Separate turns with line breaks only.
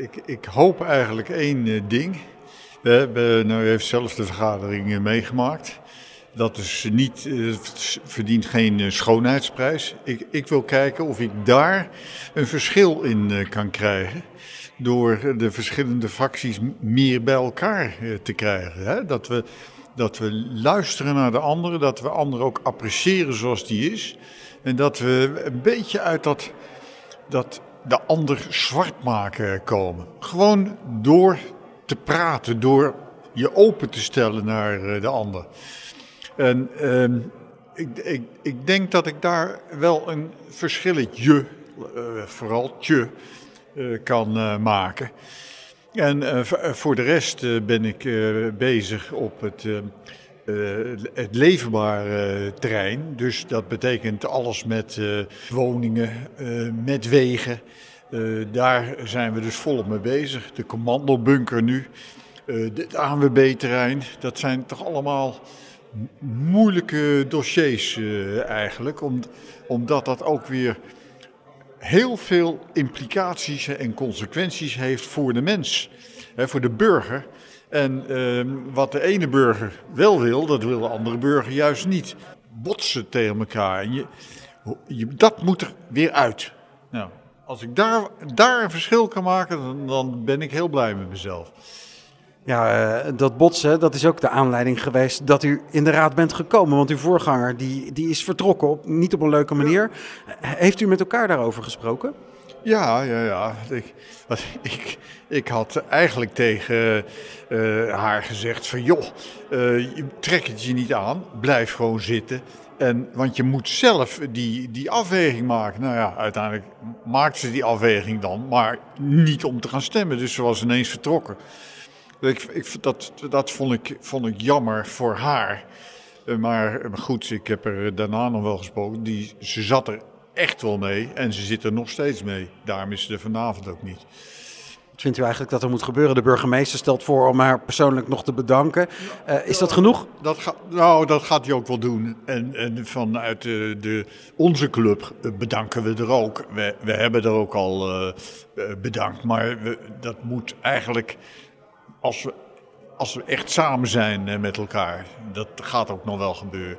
ik, ik hoop eigenlijk één eh, ding. We hebben, nou, heeft zelf de vergadering eh, meegemaakt. Dat is niet, eh, verdient geen schoonheidsprijs. Ik, ik wil kijken of ik daar een verschil in kan krijgen. Door de verschillende fracties meer bij elkaar te krijgen. Dat, we, dat we luisteren naar de anderen, dat we anderen ook appreciëren zoals die is. En dat we een beetje uit dat, dat de ander zwart maken komen. Gewoon door te praten, door je open te stellen naar eh, de ander. En ehm, ik, ik, ik denk dat ik daar wel een verschilletje, eh, vooral tje, eh, kan eh, maken. En voor de rest ben ik bezig op het, eh, eh, het leefbare terrein. Dus dat betekent alles met eh, woningen, eh, met wegen. Eh, daar zijn we dus volop mee bezig. De commandobunker nu, eh, het ANWB-terrein. Dat zijn toch allemaal moeilijke dossiers eh, eigenlijk. Om, omdat dat ook weer heel veel implicaties en consequenties heeft voor de mens, hè, voor de burger. En ehm, wat de ene burger wel wil, dat wil de andere burger juist niet. Botsen tegen elkaar. En je, je, dat moet er weer uit. Nou, als ik daar, daar een verschil kan maken, dan, dan ben ik heel blij met mezelf.
Ja, eh, dat botsen, dat is ook de aanleiding geweest dat u in de raad bent gekomen. Want uw voorganger, die, die is vertrokken, op, niet op een leuke manier. Heeft u met elkaar daarover gesproken?
Ja, ja, ja. Ik, ik, ik had eigenlijk tegen eh, haar gezegd van joh, je- trek het je niet aan, blijf gewoon zitten. En, want je moet zelf die, die afweging maken. Nou ja, uiteindelijk maakte ze die afweging dan, maar niet om te gaan stemmen. Dus ze was ineens vertrokken. Ik, ik, dat dat vond, ik, vond ik jammer voor haar. Eh, Maar, maar goed, ik heb er daarna nog wel gesproken. Die, ze zat er echt wel mee en ze zit er nog steeds mee. Daarom is ze er vanavond ook niet.
Wat vindt u eigenlijk dat er moet gebeuren? De burgemeester stelt voor om haar persoonlijk nog te bedanken. Eh, is dat genoeg?
Dat gaat, nou, dat gaat hij ook wel doen. En, en vanuit de, de, onze club eh, bedanken we er ook. We, we hebben er ook al eh, eh, bedankt. Maar we, dat moet eigenlijk, als we, als we echt samen zijn eh, met elkaar, dat gaat ook nog wel gebeuren.